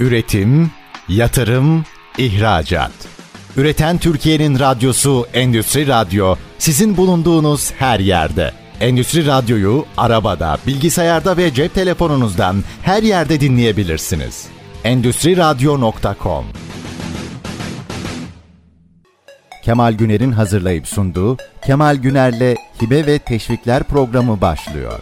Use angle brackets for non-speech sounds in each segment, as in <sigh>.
Üretim, yatırım, ihracat. Üreten Türkiye'nin radyosu Endüstri Radyo sizin bulunduğunuz her yerde. Endüstri Radyo'yu arabada, bilgisayarda ve cep telefonunuzdan her yerde dinleyebilirsiniz. Endüstri Radyo.com Kemal Güner'in hazırlayıp sunduğu Kemal Güner'le Hibe ve Teşvikler programı başlıyor.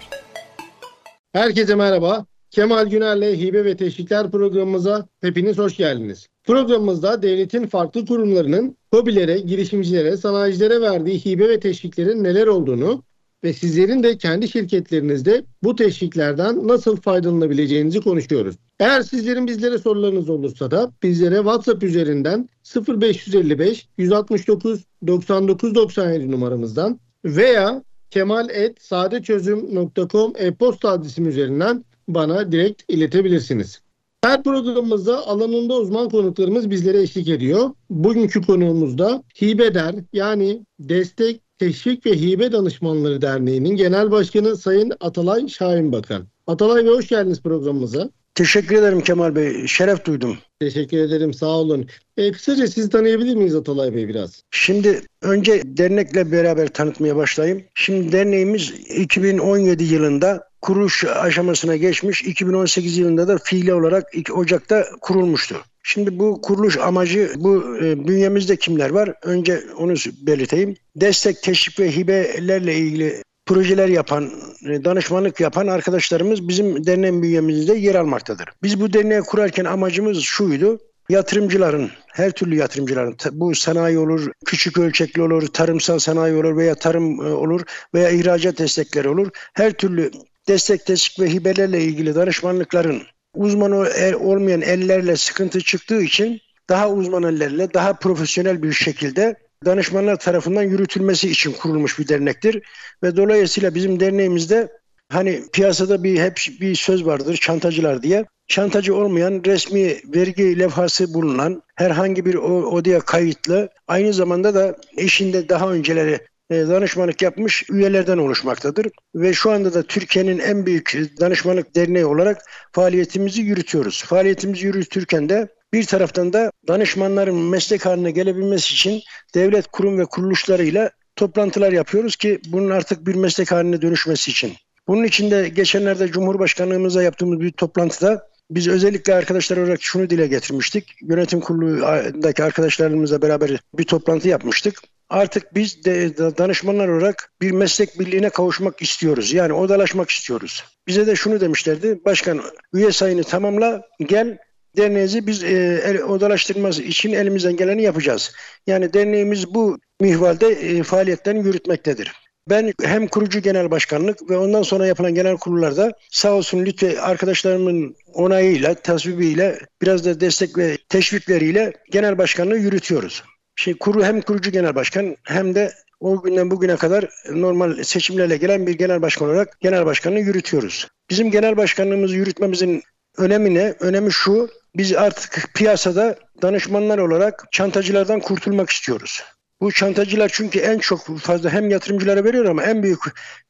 Herkese merhaba. Kemal Güner'le Hibe ve Teşvikler programımıza hepiniz hoş geldiniz. Programımızda devletin farklı kurumlarının hobilere, girişimcilere, sanayicilere verdiği hibe ve teşviklerin neler olduğunu ve sizlerin de kendi şirketlerinizde bu teşviklerden nasıl faydalanabileceğinizi konuşuyoruz. Eğer sizlerin bizlere sorularınız olursa da bizlere WhatsApp üzerinden 0555 169 99 97 numaramızdan veya kemal.sadeçözüm.com e-posta adresim üzerinden bana direkt iletebilirsiniz. Her programımızda alanında uzman konuklarımız bizlere eşlik ediyor. Bugünkü konuğumuzda HİBEDER yani Destek, Teşvik ve Hibe Danışmanları Derneği'nin Genel Başkanı Sayın Atalay Şahin Bakan. Atalay Bey hoş geldiniz programımıza. Teşekkür ederim Kemal Bey. Şeref duydum. Teşekkür ederim. Sağ olun. E, kısaca sizi tanıyabilir miyiz Atalay Bey biraz? Şimdi önce dernekle beraber tanıtmaya başlayayım. Şimdi derneğimiz 2017 yılında kuruluş aşamasına geçmiş. 2018 yılında da fiili olarak Ocak'ta kurulmuştu. Şimdi bu kuruluş amacı bu e, bünyemizde kimler var? Önce onu belirteyim. Destek, teşvik ve hibelerle ilgili projeler yapan, e, danışmanlık yapan arkadaşlarımız bizim derneğin bünyemizde yer almaktadır. Biz bu derneği kurarken amacımız şuydu. Yatırımcıların, her türlü yatırımcıların, bu sanayi olur, küçük ölçekli olur, tarımsal sanayi olur veya tarım e, olur veya ihracat destekleri olur. Her türlü destek, teşvik ve hibelerle ilgili danışmanlıkların uzman olmayan ellerle sıkıntı çıktığı için daha uzman ellerle, daha profesyonel bir şekilde danışmanlar tarafından yürütülmesi için kurulmuş bir dernektir. Ve dolayısıyla bizim derneğimizde hani piyasada bir hep bir söz vardır çantacılar diye. Çantacı olmayan resmi vergi levhası bulunan herhangi bir odaya kayıtlı aynı zamanda da eşinde daha önceleri danışmanlık yapmış üyelerden oluşmaktadır. Ve şu anda da Türkiye'nin en büyük danışmanlık derneği olarak faaliyetimizi yürütüyoruz. Faaliyetimizi yürütürken de bir taraftan da danışmanların meslek haline gelebilmesi için devlet kurum ve kuruluşlarıyla toplantılar yapıyoruz ki bunun artık bir meslek haline dönüşmesi için. Bunun için de geçenlerde Cumhurbaşkanlığımıza yaptığımız bir toplantıda biz özellikle arkadaşlar olarak şunu dile getirmiştik. Yönetim kurulundaki arkadaşlarımızla beraber bir toplantı yapmıştık. Artık biz de danışmanlar olarak bir meslek birliğine kavuşmak istiyoruz. Yani odalaşmak istiyoruz. Bize de şunu demişlerdi. Başkan üye sayını tamamla gel derneğimizi biz e, el, odalaştırması için elimizden geleni yapacağız. Yani derneğimiz bu mihvalde e, faaliyetlerini yürütmektedir. Ben hem kurucu genel başkanlık ve ondan sonra yapılan genel kurullarda sağ olsun lütfen arkadaşlarımın onayıyla, tasvibiyle, biraz da destek ve teşvikleriyle genel başkanlığı yürütüyoruz. Şey, kuru hem kurucu genel başkan hem de o günden bugüne kadar normal seçimlerle gelen bir genel başkan olarak genel başkanlığı yürütüyoruz. Bizim genel başkanlığımızı yürütmemizin önemi ne? Önemi şu, biz artık piyasada danışmanlar olarak çantacılardan kurtulmak istiyoruz. Bu çantacılar çünkü en çok fazla hem yatırımcılara veriyor ama en büyük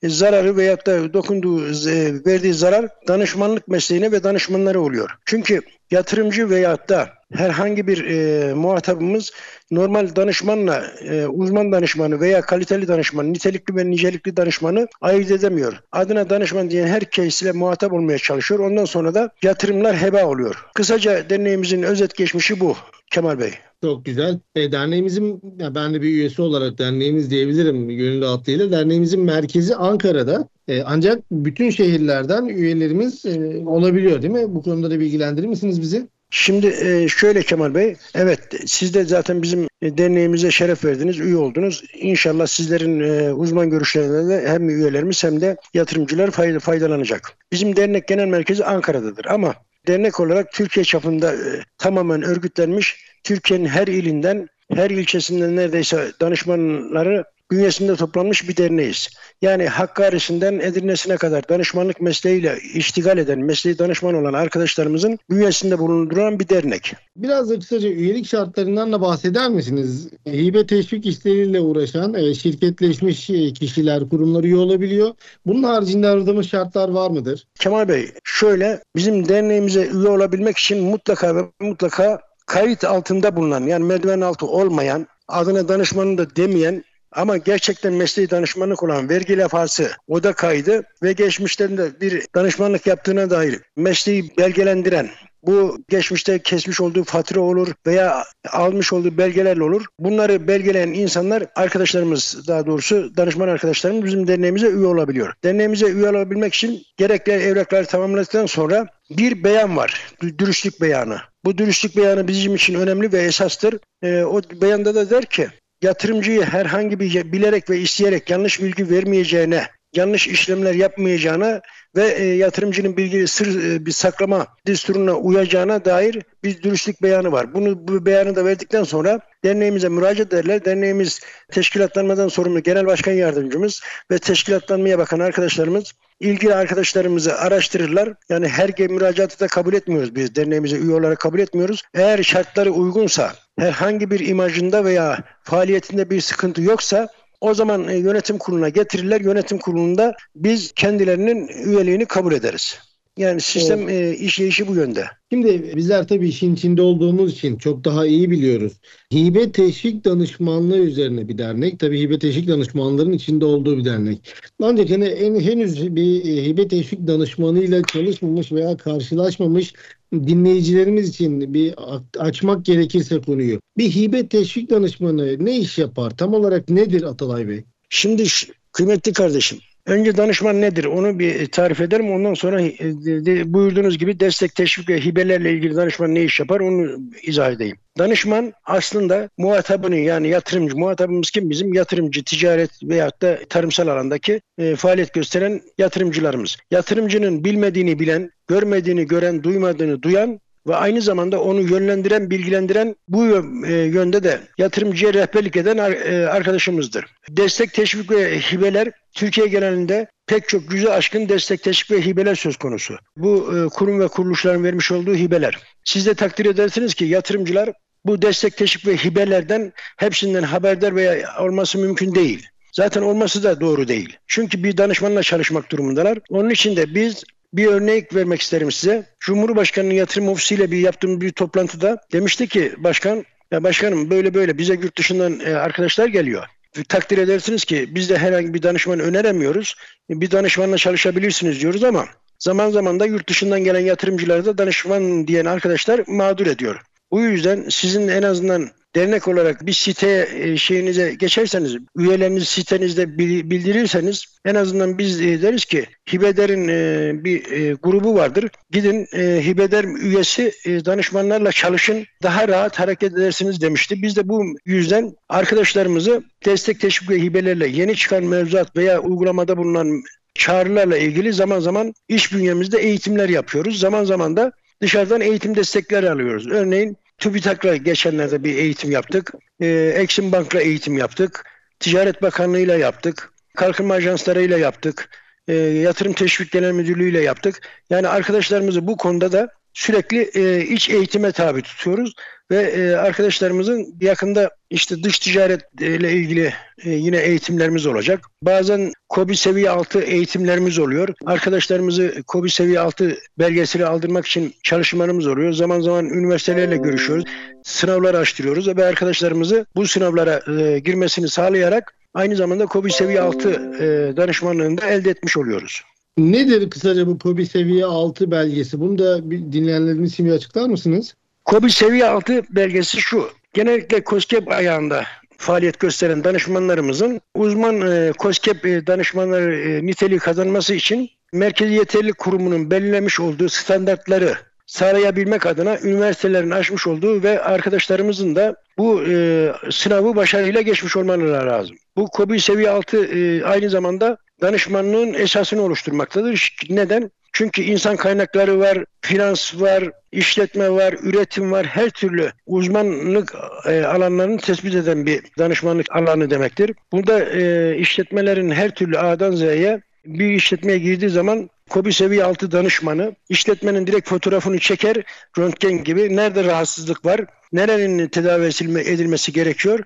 zararı veyahut da dokunduğu, e, verdiği zarar danışmanlık mesleğine ve danışmanlara oluyor. Çünkü yatırımcı veyahut da herhangi bir e, muhatabımız normal danışmanla e, uzman danışmanı veya kaliteli danışmanı, nitelikli ve nicelikli danışmanı ayırt edemiyor. Adına danışman diyen herkesle muhatap olmaya çalışıyor. Ondan sonra da yatırımlar heba oluyor. Kısaca deneyimizin özet geçmişi bu Kemal Bey. Çok güzel. E, derneğimizin, ya ben de bir üyesi olarak derneğimiz diyebilirim gönüllü atlıyla. Derneğimizin merkezi Ankara'da. E, ancak bütün şehirlerden üyelerimiz e, olabiliyor değil mi? Bu konuda da bilgilendirir misiniz bizi? Şimdi e, şöyle Kemal Bey, evet siz de zaten bizim derneğimize şeref verdiniz, üye oldunuz. İnşallah sizlerin e, uzman görüşlerinden de hem üyelerimiz hem de yatırımcılar faydalanacak. Bizim dernek genel merkezi Ankara'dadır ama dernek olarak Türkiye çapında e, tamamen örgütlenmiş Türkiye'nin her ilinden her ilçesinden neredeyse danışmanları bünyesinde toplanmış bir derneğiz. Yani Hakkari'sinden Edirne'sine kadar danışmanlık mesleğiyle iştigal eden, mesleği danışman olan arkadaşlarımızın bünyesinde bulunduran bir dernek. Biraz da kısaca üyelik şartlarından da bahseder misiniz? Hibe teşvik işleriyle uğraşan e, şirketleşmiş e, kişiler, kurumlar üye olabiliyor. Bunun haricinde aradığımız şartlar var mıdır? Kemal Bey şöyle bizim derneğimize üye olabilmek için mutlaka ve mutlaka kayıt altında bulunan yani merdiven altı olmayan adına danışmanı da demeyen ama gerçekten mesleği danışmanlık olan vergi lefası, oda kaydı ve geçmişlerinde bir danışmanlık yaptığına dair mesleği belgelendiren bu geçmişte kesmiş olduğu fatura olur veya almış olduğu belgelerle olur. Bunları belgeleyen insanlar arkadaşlarımız daha doğrusu danışman arkadaşlarımız bizim derneğimize üye olabiliyor. Derneğimize üye olabilmek için gerekli evrakları tamamladıktan sonra bir beyan var. Dürüstlük beyanı. Bu dürüstlük beyanı bizim için önemli ve esastır. E, o beyanda da der ki yatırımcıyı herhangi bir bilerek ve isteyerek yanlış bilgi vermeyeceğine, yanlış işlemler yapmayacağına ve e, yatırımcının bilgi sır e, bir saklama düsturuna uyacağına dair bir dürüstlük beyanı var. Bunu bu beyanı da verdikten sonra derneğimize müracaat ederler. Derneğimiz teşkilatlanmadan sorumlu genel başkan yardımcımız ve teşkilatlanmaya bakan arkadaşlarımız ilgili arkadaşlarımızı araştırırlar. Yani her müracaatı da kabul etmiyoruz biz. Derneğimize üye olarak kabul etmiyoruz. Eğer şartları uygunsa, herhangi bir imajında veya faaliyetinde bir sıkıntı yoksa o zaman e, yönetim kuruluna getirirler. Yönetim kurulunda biz kendilerinin üyeliğini kabul ederiz. Yani sistem evet. e, işleyişi bu yönde. Şimdi bizler tabii işin içinde olduğumuz için çok daha iyi biliyoruz. Hibe teşvik danışmanlığı üzerine bir dernek. Tabii hibe teşvik danışmanların içinde olduğu bir dernek. Ancak hani en, henüz bir e, hibe teşvik danışmanıyla çalışmamış veya karşılaşmamış dinleyicilerimiz için bir açmak gerekirse konuyu. Bir hibe teşvik danışmanı ne iş yapar? Tam olarak nedir Atalay Bey? Şimdi kıymetli kardeşim Önce danışman nedir onu bir tarif ederim. Ondan sonra e, buyurduğunuz gibi destek, teşvik ve hibelerle ilgili danışman ne iş yapar onu izah edeyim. Danışman aslında muhatabını yani yatırımcı, muhatabımız kim? Bizim yatırımcı, ticaret veyahut da tarımsal alandaki e, faaliyet gösteren yatırımcılarımız. Yatırımcının bilmediğini bilen, görmediğini gören, duymadığını duyan ve aynı zamanda onu yönlendiren, bilgilendiren bu e, yönde de yatırımcıya rehberlik eden e, arkadaşımızdır. Destek, teşvik ve hibeler Türkiye genelinde pek çok yüze aşkın destek, teşvik ve hibeler söz konusu. Bu e, kurum ve kuruluşların vermiş olduğu hibeler. Siz de takdir edersiniz ki yatırımcılar bu destek, teşvik ve hibelerden hepsinden haberdar veya olması mümkün değil. Zaten olması da doğru değil. Çünkü bir danışmanla çalışmak durumundalar. Onun için de biz bir örnek vermek isterim size. Cumhurbaşkanı'nın yatırım ofisiyle bir yaptığım bir toplantıda demişti ki başkan ya başkanım böyle böyle bize yurt dışından e, arkadaşlar geliyor. Takdir edersiniz ki biz de herhangi bir danışman öneremiyoruz. Bir danışmanla çalışabilirsiniz diyoruz ama zaman zaman da yurt dışından gelen yatırımcıları da danışman diyen arkadaşlar mağdur ediyor. Bu yüzden sizin en azından dernek olarak bir site e, şeyinize geçerseniz, üyelerinizi sitenizde bildirirseniz en azından biz e, deriz ki Hibeder'in e, bir grubu vardır. Gidin Hibeder üyesi danışmanlarla çalışın. Daha rahat hareket edersiniz demişti. Biz de bu yüzden arkadaşlarımızı destek teşvik ve hibelerle yeni çıkan mevzuat veya uygulamada bulunan çağrılarla ilgili zaman zaman iş bünyemizde eğitimler yapıyoruz. Zaman zaman da dışarıdan eğitim destekleri alıyoruz. Örneğin TÜBİTAK'la geçenlerde bir eğitim yaptık. E, Exim Bank'la eğitim yaptık. Ticaret Bakanlığı'yla yaptık. Kalkınma ajanslarıyla yaptık. E, Yatırım Teşvik Genel Müdürlüğü'yle yaptık. Yani arkadaşlarımızı bu konuda da sürekli e, iç eğitime tabi tutuyoruz ve e, arkadaşlarımızın yakında işte dış ticaretle ilgili e, yine eğitimlerimiz olacak. Bazen KOBİ seviye altı eğitimlerimiz oluyor. Arkadaşlarımızı KOBİ seviye altı belgeseli aldırmak için çalışmalarımız oluyor. Zaman zaman üniversitelerle görüşüyoruz. Sınavlar açtırıyoruz ve arkadaşlarımızı bu sınavlara e, girmesini sağlayarak aynı zamanda KOBİ seviye altı e, danışmanlığında elde etmiş oluyoruz. Nedir kısaca bu KOBİ seviye 6 belgesi? Bunu da dinleyenlerimiz için açıklar mısınız? KOBİ seviye 6 belgesi şu. Genellikle COSGAP ayağında faaliyet gösteren danışmanlarımızın uzman e, COSGAP e, danışmanları e, niteliği kazanması için Merkezi Yeterlilik Kurumu'nun belirlemiş olduğu standartları sağlayabilmek adına üniversitelerin açmış olduğu ve arkadaşlarımızın da bu e, sınavı başarıyla geçmiş olmaları lazım. Bu KOBİ seviye 6 e, aynı zamanda danışmanlığın esasını oluşturmaktadır. Neden? Çünkü insan kaynakları var, finans var, işletme var, üretim var. Her türlü uzmanlık e, alanlarını tespit eden bir danışmanlık alanı demektir. Burada e, işletmelerin her türlü A'dan Z'ye bir işletmeye girdiği zaman KOBİ seviye altı danışmanı işletmenin direkt fotoğrafını çeker röntgen gibi nerede rahatsızlık var, nerenin tedavi edilmesi gerekiyor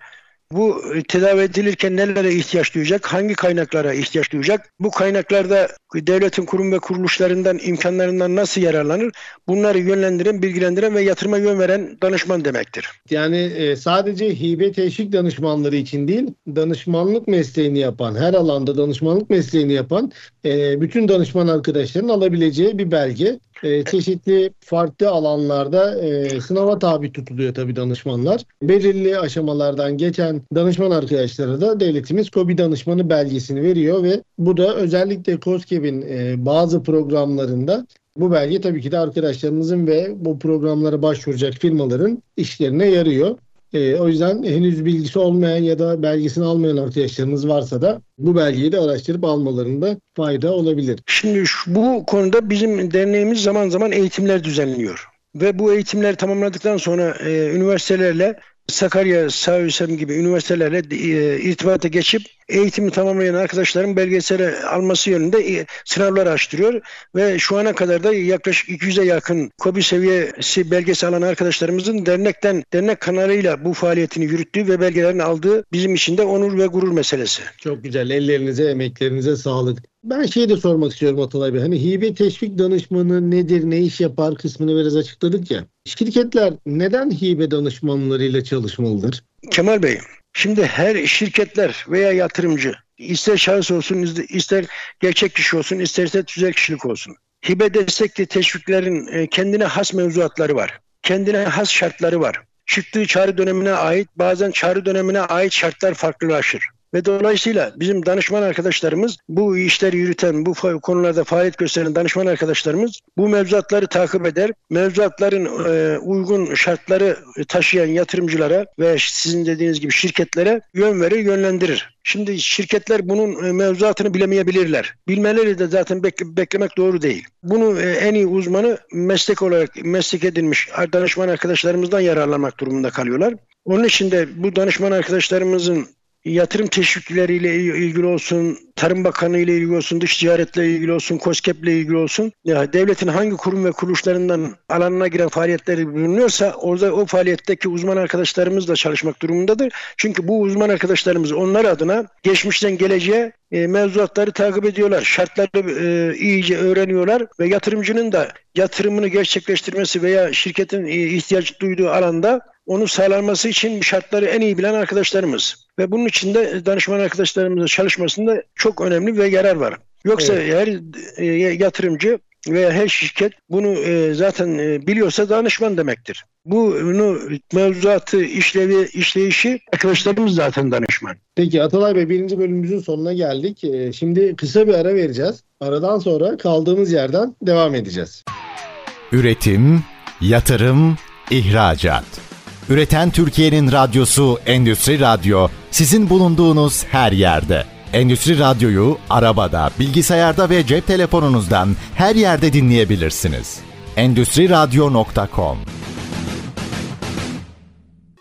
bu e, tedavi edilirken nelere ihtiyaç duyacak, hangi kaynaklara ihtiyaç duyacak, bu kaynaklarda devletin kurum ve kuruluşlarından, imkanlarından nasıl yararlanır, bunları yönlendiren, bilgilendiren ve yatırıma yön veren danışman demektir. Yani e, sadece hibe teşvik danışmanları için değil, danışmanlık mesleğini yapan, her alanda danışmanlık mesleğini yapan e, bütün danışman arkadaşların alabileceği bir belge e, çeşitli farklı alanlarda e, sınava tabi tutuluyor tabii danışmanlar. Belirli aşamalardan geçen danışman arkadaşlara da devletimiz KOBİ danışmanı belgesini veriyor ve bu da özellikle COSGAP'in e, bazı programlarında bu belge tabii ki de arkadaşlarımızın ve bu programlara başvuracak firmaların işlerine yarıyor. E, o yüzden henüz bilgisi olmayan ya da belgesini almayan arkadaşlarımız varsa da bu belgeyi de araştırıp almalarında fayda olabilir. Şimdi şu, bu konuda bizim derneğimiz zaman zaman eğitimler düzenliyor. Ve bu eğitimleri tamamladıktan sonra e, üniversitelerle Sakarya, Sağüsem gibi üniversitelerle e, irtibata geçip eğitimi tamamlayan arkadaşların belgeseli alması yönünde e, sınavlar açtırıyor ve şu ana kadar da yaklaşık 200'e yakın KOBİ seviyesi belgesi alan arkadaşlarımızın dernekten dernek kanalıyla bu faaliyetini yürüttüğü ve belgelerini aldığı bizim için de onur ve gurur meselesi. Çok güzel. Ellerinize, emeklerinize sağlık. Ben şey de sormak istiyorum Atalay Bey. Hani hibe teşvik danışmanı nedir, ne iş yapar kısmını biraz açıkladık ya. Şirketler neden hibe danışmanlarıyla çalışmalıdır? Kemal Bey, Şimdi her şirketler veya yatırımcı ister şahıs olsun ister gerçek kişi olsun isterse tüzel kişilik olsun. Hibe destekli teşviklerin e, kendine has mevzuatları var. Kendine has şartları var. Çıktığı çağrı dönemine ait bazen çağrı dönemine ait şartlar farklılaşır. Ve dolayısıyla bizim danışman arkadaşlarımız, bu işleri yürüten, bu konularda faaliyet gösteren danışman arkadaşlarımız bu mevzuatları takip eder. Mevzuatların e, uygun şartları taşıyan yatırımcılara ve sizin dediğiniz gibi şirketlere yön verir, yönlendirir. Şimdi şirketler bunun e, mevzuatını bilemeyebilirler. Bilmeleri de zaten bekle, beklemek doğru değil. Bunu e, en iyi uzmanı meslek olarak meslek edilmiş danışman arkadaşlarımızdan yararlanmak durumunda kalıyorlar. Onun için de bu danışman arkadaşlarımızın yatırım teşvikleriyle ilgili olsun, Tarım Bakanı ile ilgili olsun, dış ticaretle ilgili olsun, KOSGEB ile ilgili olsun, ya devletin hangi kurum ve kuruluşlarından alanına giren faaliyetleri bulunuyorsa orada o faaliyetteki uzman arkadaşlarımız da çalışmak durumundadır. Çünkü bu uzman arkadaşlarımız onlar adına geçmişten geleceğe e, mevzuatları takip ediyorlar. Şartları e, iyice öğreniyorlar ve yatırımcının da yatırımını gerçekleştirmesi veya şirketin e, ihtiyaç duyduğu alanda onu sağlanması için şartları en iyi bilen arkadaşlarımız. Ve bunun için de danışman arkadaşlarımızla çalışmasında çok önemli ve yarar var. Yoksa evet. her e, yatırımcı veya her şirket bunu e, zaten e, biliyorsa danışman demektir. Bunu mevzuatı, işlevi, işleyişi arkadaşlarımız zaten danışman. Peki Atalay Bey birinci bölümümüzün sonuna geldik. Şimdi kısa bir ara vereceğiz. Aradan sonra kaldığımız yerden devam edeceğiz. Üretim, yatırım, ihracat. Üreten Türkiye'nin radyosu Endüstri Radyo sizin bulunduğunuz her yerde. Endüstri Radyo'yu arabada, bilgisayarda ve cep telefonunuzdan her yerde dinleyebilirsiniz. Endüstri Radyo.com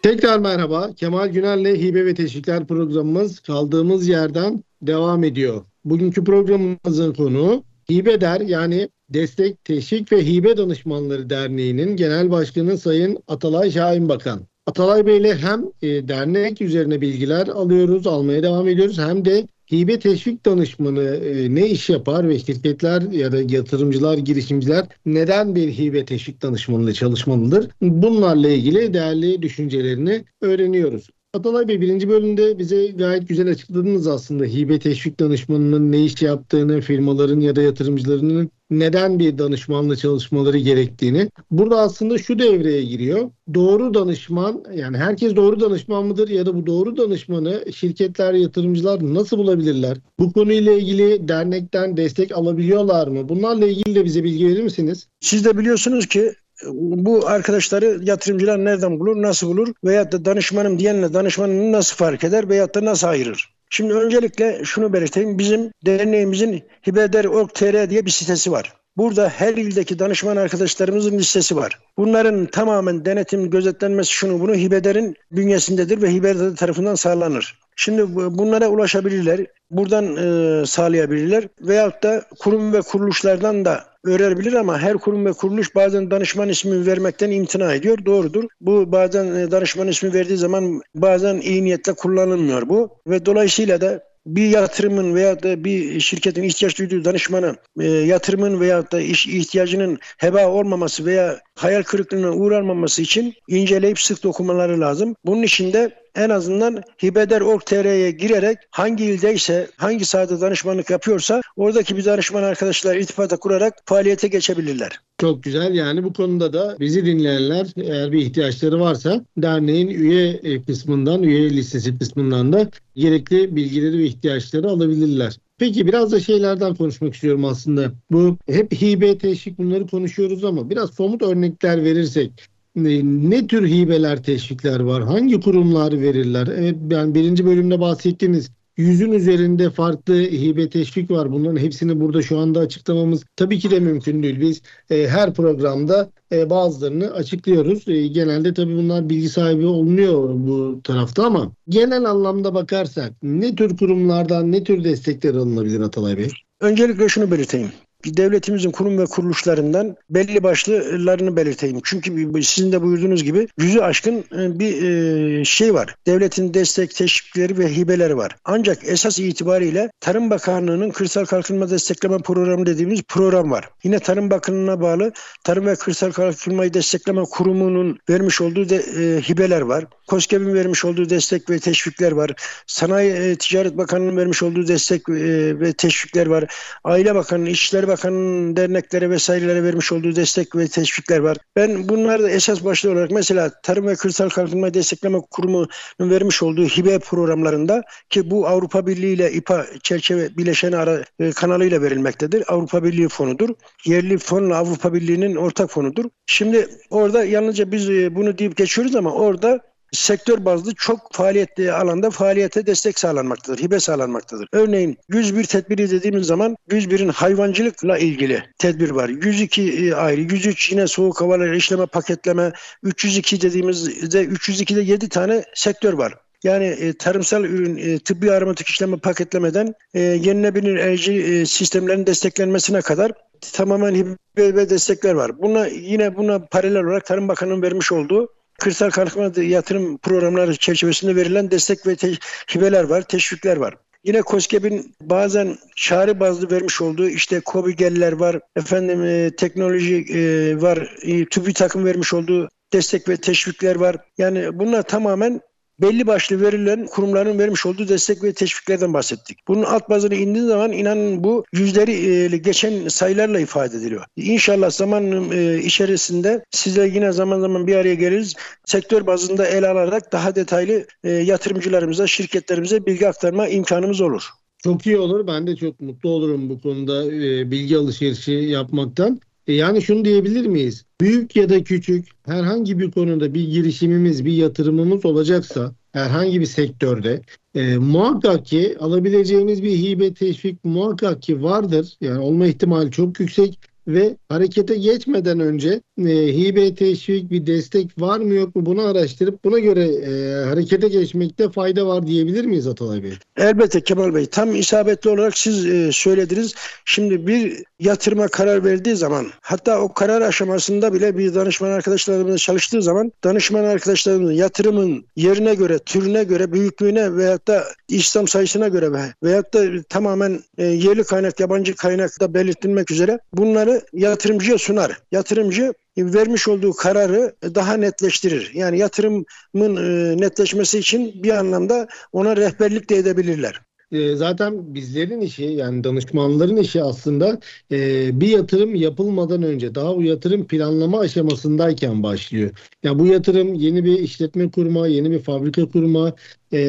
Tekrar merhaba. Kemal Güner'le Hibe ve Teşvikler programımız kaldığımız yerden devam ediyor. Bugünkü programımızın konu Hibe Der yani Destek, Teşvik ve Hibe Danışmanları Derneği'nin Genel Başkanı Sayın Atalay Şahin Bakan. Atalay Bey ile hem e, dernek üzerine bilgiler alıyoruz, almaya devam ediyoruz hem de hibe teşvik danışmanı e, ne iş yapar ve şirketler ya da yatırımcılar, girişimciler neden bir hibe teşvik danışmanıyla çalışmalıdır? Bunlarla ilgili değerli düşüncelerini öğreniyoruz. Atalay Bey birinci bölümde bize gayet güzel açıkladınız aslında hibe teşvik danışmanının ne iş yaptığını, firmaların ya da yatırımcılarının neden bir danışmanla çalışmaları gerektiğini. Burada aslında şu devreye giriyor. Doğru danışman yani herkes doğru danışman mıdır ya da bu doğru danışmanı şirketler, yatırımcılar nasıl bulabilirler? Bu konuyla ilgili dernekten destek alabiliyorlar mı? Bunlarla ilgili de bize bilgi verir misiniz? Siz de biliyorsunuz ki bu arkadaşları yatırımcılar nereden bulur, nasıl bulur veya da danışmanım diyenle danışmanını nasıl fark eder veya da nasıl ayırır? Şimdi öncelikle şunu belirteyim. Bizim derneğimizin Hibeder.org.tr diye bir sitesi var. Burada her ildeki danışman arkadaşlarımızın listesi var. Bunların tamamen denetim, gözetlenmesi şunu bunu Hibeder'in bünyesindedir ve Hibeder tarafından sağlanır. Şimdi bunlara ulaşabilirler, buradan e, sağlayabilirler veyahut da kurum ve kuruluşlardan da öğrenebilir ama her kurum ve kuruluş bazen danışman ismi vermekten imtina ediyor. Doğrudur. Bu bazen e, danışman ismi verdiği zaman bazen iyi niyetle kullanılmıyor bu ve dolayısıyla da bir yatırımın veya da bir şirketin ihtiyaç duyduğu danışmanı e, yatırımın veya da iş ihtiyacının heba olmaması veya hayal kırıklığına uğranmaması için inceleyip sık dokumaları lazım. Bunun için de en azından hibeder.org.tr'ye girerek hangi ildeyse, hangi sahada danışmanlık yapıyorsa oradaki bir danışman arkadaşlar irtibata kurarak faaliyete geçebilirler. Çok güzel. Yani bu konuda da bizi dinleyenler eğer bir ihtiyaçları varsa derneğin üye kısmından, üye listesi kısmından da gerekli bilgileri ve ihtiyaçları alabilirler. Peki biraz da şeylerden konuşmak istiyorum aslında. Bu hep hibe, teşvik bunları konuşuyoruz ama biraz somut örnekler verirsek ne tür hibeler, teşvikler var? Hangi kurumlar verirler? Evet yani birinci bölümde bahsettiğiniz yüzün üzerinde farklı hibe teşvik var. Bunların hepsini burada şu anda açıklamamız tabii ki de mümkün değil. Biz e, her programda e, bazılarını açıklıyoruz. E, genelde tabii bunlar bilgi sahibi olmuyor bu tarafta ama genel anlamda bakarsak ne tür kurumlardan ne tür destekler alınabilir Atalay Bey? Öncelikle şunu belirteyim devletimizin kurum ve kuruluşlarından belli başlılarını belirteyim. Çünkü sizin de buyurduğunuz gibi yüzü aşkın e, bir e, şey var. Devletin destek, teşvikleri ve hibeleri var. Ancak esas itibariyle Tarım Bakanlığı'nın Kırsal Kalkınma Destekleme Programı dediğimiz program var. Yine Tarım Bakanlığı'na bağlı Tarım ve Kırsal Kalkınmayı Destekleme Kurumu'nun vermiş olduğu de, e, hibeler var. KOSGEB'in vermiş olduğu destek ve teşvikler var. Sanayi e, Ticaret Bakanlığı'nın vermiş olduğu destek e, ve teşvikler var. Aile Bakanlığı, İçişleri Bakanı'nın derneklere vesairelere vermiş olduğu destek ve teşvikler var. Ben bunlarda esas başlı olarak mesela Tarım ve Kırsal Kalkınma Destekleme Kurumu'nun vermiş olduğu hibe programlarında ki bu Avrupa Birliği ile İPA çerçeve bileşeni ara, e, kanalıyla verilmektedir. Avrupa Birliği fonudur. Yerli fonla Avrupa Birliği'nin ortak fonudur. Şimdi orada yalnızca biz e, bunu deyip geçiyoruz ama orada sektör bazlı çok faaliyetli alanda faaliyete destek sağlanmaktadır, hibe sağlanmaktadır. Örneğin 101 tedbiri dediğimiz zaman 101'in hayvancılıkla ilgili tedbir var. 102 e, ayrı, 103 yine soğuk havalar işleme, paketleme, 302 dediğimizde 302'de 7 tane sektör var. Yani e, tarımsal ürün, e, tıbbi aromatik işleme paketlemeden e, yenilebilir enerji e, sistemlerin desteklenmesine kadar tamamen hibe ve destekler var. Buna yine buna paralel olarak Tarım Bakanı'nın vermiş olduğu kırsal kalkınma yatırım programları çerçevesinde verilen destek ve te- hibeler var, teşvikler var. Yine COSGAP'in bazen çağrı bazlı vermiş olduğu işte COBİGEL'ler var, efendim e, teknoloji e, var, e, TÜBİTAK'ın vermiş olduğu destek ve teşvikler var. Yani bunlar tamamen belli başlı verilen kurumların vermiş olduğu destek ve teşviklerden bahsettik. Bunun alt bazını indiği zaman inanın bu yüzleri e, geçen sayılarla ifade ediliyor. İnşallah zaman e, içerisinde size yine zaman zaman bir araya geliriz. Sektör bazında ele alarak daha detaylı e, yatırımcılarımıza, şirketlerimize bilgi aktarma imkanımız olur. Çok iyi olur. Ben de çok mutlu olurum bu konuda bilgi alışverişi yapmaktan. Yani şunu diyebilir miyiz? Büyük ya da küçük herhangi bir konuda bir girişimimiz, bir yatırımımız olacaksa herhangi bir sektörde e, muhakkak ki alabileceğimiz bir hibe teşvik muhakkak ki vardır. Yani olma ihtimali çok yüksek ve harekete geçmeden önce e, hibe teşvik bir destek var mı yok mu bunu araştırıp buna göre e, harekete geçmekte fayda var diyebilir miyiz Atalay Bey? Elbette Kemal Bey. Tam isabetli olarak siz e, söylediniz. Şimdi bir yatırıma karar verdiği zaman hatta o karar aşamasında bile bir danışman arkadaşlarımız çalıştığı zaman danışman arkadaşlarımızın yatırımın yerine göre, türüne göre, büyüklüğüne veyahut da İslam sayısına göre veyahut da tamamen e, yerli kaynak, yabancı kaynak da belirtilmek üzere bunları yatırımcıya sunar. Yatırımcı vermiş olduğu kararı daha netleştirir. Yani yatırımın e, netleşmesi için bir anlamda ona rehberlik de edebilirler. E, zaten bizlerin işi yani danışmanların işi aslında e, bir yatırım yapılmadan önce daha bu yatırım planlama aşamasındayken başlıyor. Yani bu yatırım yeni bir işletme kurma, yeni bir fabrika kurma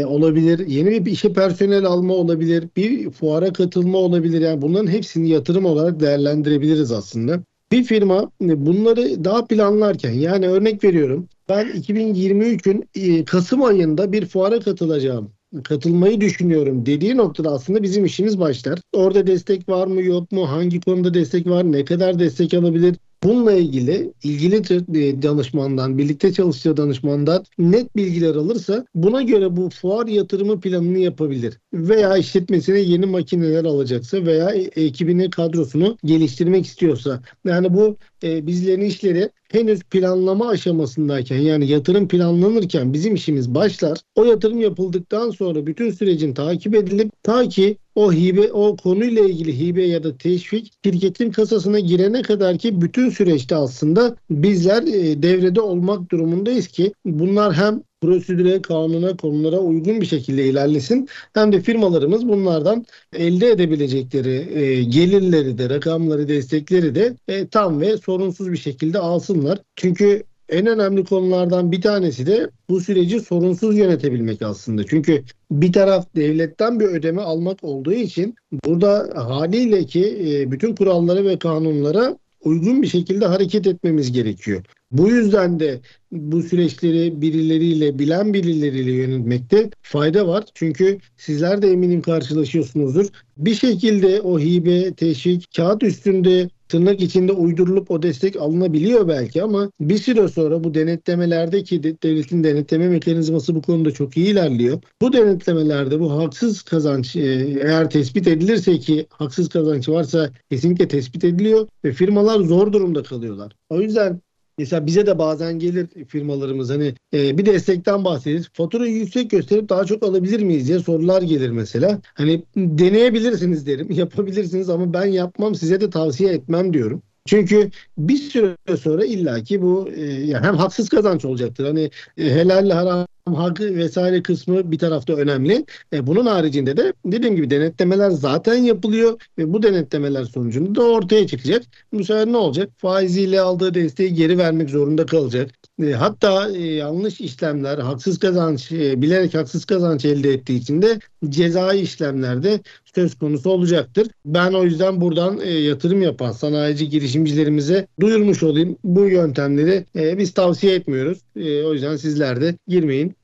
olabilir, yeni bir işe personel alma olabilir, bir fuara katılma olabilir. Yani bunların hepsini yatırım olarak değerlendirebiliriz aslında. Bir firma bunları daha planlarken yani örnek veriyorum ben 2023'ün Kasım ayında bir fuara katılacağım katılmayı düşünüyorum dediği noktada aslında bizim işimiz başlar. Orada destek var mı yok mu? Hangi konuda destek var? Ne kadar destek alabilir? Bununla ilgili ilgili e, danışmandan, birlikte çalıştığı danışmandan net bilgiler alırsa buna göre bu fuar yatırımı planını yapabilir. Veya işletmesine yeni makineler alacaksa veya e, ekibini, kadrosunu geliştirmek istiyorsa. Yani bu e, bizlerin işleri henüz planlama aşamasındayken yani yatırım planlanırken bizim işimiz başlar. O yatırım yapıldıktan sonra bütün sürecin takip edilip ta ki o hibe o konuyla ilgili hibe ya da teşvik şirketin kasasına girene kadar ki bütün süreçte aslında bizler e, devrede olmak durumundayız ki bunlar hem prosedüre, kanuna, konulara uygun bir şekilde ilerlesin. Hem de firmalarımız bunlardan elde edebilecekleri e, gelirleri de, rakamları, destekleri de e, tam ve sorunsuz bir şekilde alsınlar. Çünkü en önemli konulardan bir tanesi de bu süreci sorunsuz yönetebilmek aslında. Çünkü bir taraf devletten bir ödeme almak olduğu için burada haliyle ki e, bütün kurallara ve kanunlara uygun bir şekilde hareket etmemiz gerekiyor. Bu yüzden de bu süreçleri birileriyle, bilen birileriyle yönetmekte fayda var. Çünkü sizler de eminim karşılaşıyorsunuzdur. Bir şekilde o hibe, teşvik, kağıt üstünde tırnak içinde uydurulup o destek alınabiliyor belki ama bir süre sonra bu denetlemelerde ki devletin denetleme mekanizması bu konuda çok iyi ilerliyor. Bu denetlemelerde bu haksız kazanç e, eğer tespit edilirse ki haksız kazanç varsa kesinlikle tespit ediliyor ve firmalar zor durumda kalıyorlar. O yüzden Mesela bize de bazen gelir firmalarımız hani e, bir destekten bahsederiz. Faturayı yüksek gösterip daha çok alabilir miyiz diye sorular gelir mesela. Hani deneyebilirsiniz derim. <laughs> Yapabilirsiniz ama ben yapmam size de tavsiye etmem diyorum. Çünkü bir süre sonra illaki bu e, yani hem haksız kazanç olacaktır. Hani e, helalle haram hakkı vesaire kısmı bir tarafta önemli. E, bunun haricinde de dediğim gibi denetlemeler zaten yapılıyor ve bu denetlemeler sonucunda da ortaya çıkacak. Bu sefer ne olacak? Faiziyle aldığı desteği geri vermek zorunda kalacak. E, hatta e, yanlış işlemler, haksız kazanç, e, bilerek haksız kazanç elde ettiği için de cezai işlemlerde söz konusu olacaktır. Ben o yüzden buradan e, yatırım yapan sanayici girişimcilerimize duyurmuş olayım. Bu yöntemleri e, biz tavsiye etmiyoruz. E, o yüzden sizler de girmeyin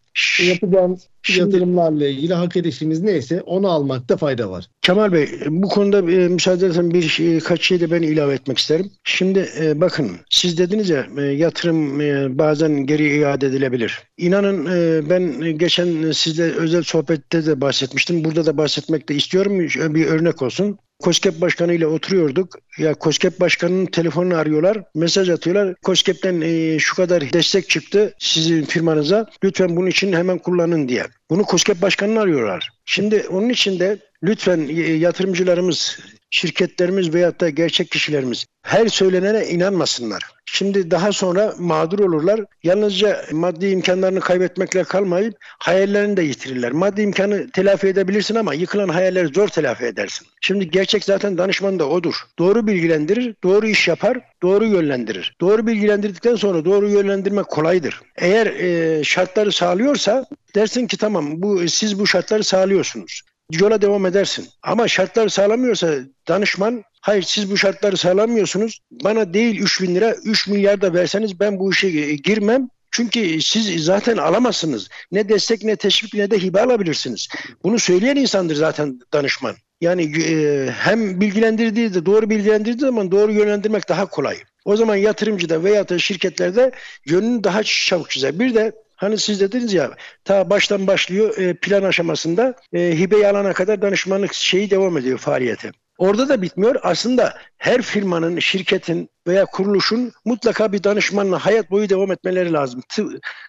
yapacağımız Şimdi, yatırımlarla ilgili hak edişimiz neyse onu almakta fayda var. Kemal Bey bu konuda e, müsaade edersen bir şey, kaç şey de ben ilave etmek isterim. Şimdi e, bakın siz dediniz ya e, yatırım e, bazen geri iade edilebilir. İnanın e, ben geçen sizle özel sohbette de bahsetmiştim. Burada da bahsetmek de istiyorum. Bir örnek olsun. KOSGEB Başkanı ile oturuyorduk. Ya KOSGEB Başkanı'nın telefonunu arıyorlar, mesaj atıyorlar. KOSGEB'den e, şu kadar destek çıktı sizin firmanıza. Lütfen bunun için hemen kullanın diye. Bunu KOSGEB Başkanı'nı arıyorlar. Şimdi onun için de lütfen e, yatırımcılarımız, şirketlerimiz veyahut da gerçek kişilerimiz her söylenene inanmasınlar. Şimdi daha sonra mağdur olurlar. Yalnızca maddi imkanlarını kaybetmekle kalmayıp hayallerini de yitirirler. Maddi imkanı telafi edebilirsin ama yıkılan hayalleri zor telafi edersin. Şimdi gerçek zaten danışman da odur. Doğru bilgilendirir, doğru iş yapar, doğru yönlendirir. Doğru bilgilendirdikten sonra doğru yönlendirmek kolaydır. Eğer e, şartları sağlıyorsa dersin ki tamam bu siz bu şartları sağlıyorsunuz yola devam edersin. Ama şartlar sağlamıyorsa danışman hayır siz bu şartları sağlamıyorsunuz bana değil 3 bin lira 3 milyar da verseniz ben bu işe girmem çünkü siz zaten alamazsınız. Ne destek ne teşvik ne de hibe alabilirsiniz. Bunu söyleyen insandır zaten danışman. Yani e, hem bilgilendirdiği de doğru bilgilendirdiği zaman doğru yönlendirmek daha kolay. O zaman yatırımcıda veya da şirketlerde yönünü daha çabuk çizer. Bir de Hani siz dediniz ya ta baştan başlıyor e, plan aşamasında e, hibe alana kadar danışmanlık şeyi devam ediyor faaliyeti. Orada da bitmiyor. Aslında her firmanın, şirketin veya kuruluşun mutlaka bir danışmanla hayat boyu devam etmeleri lazım.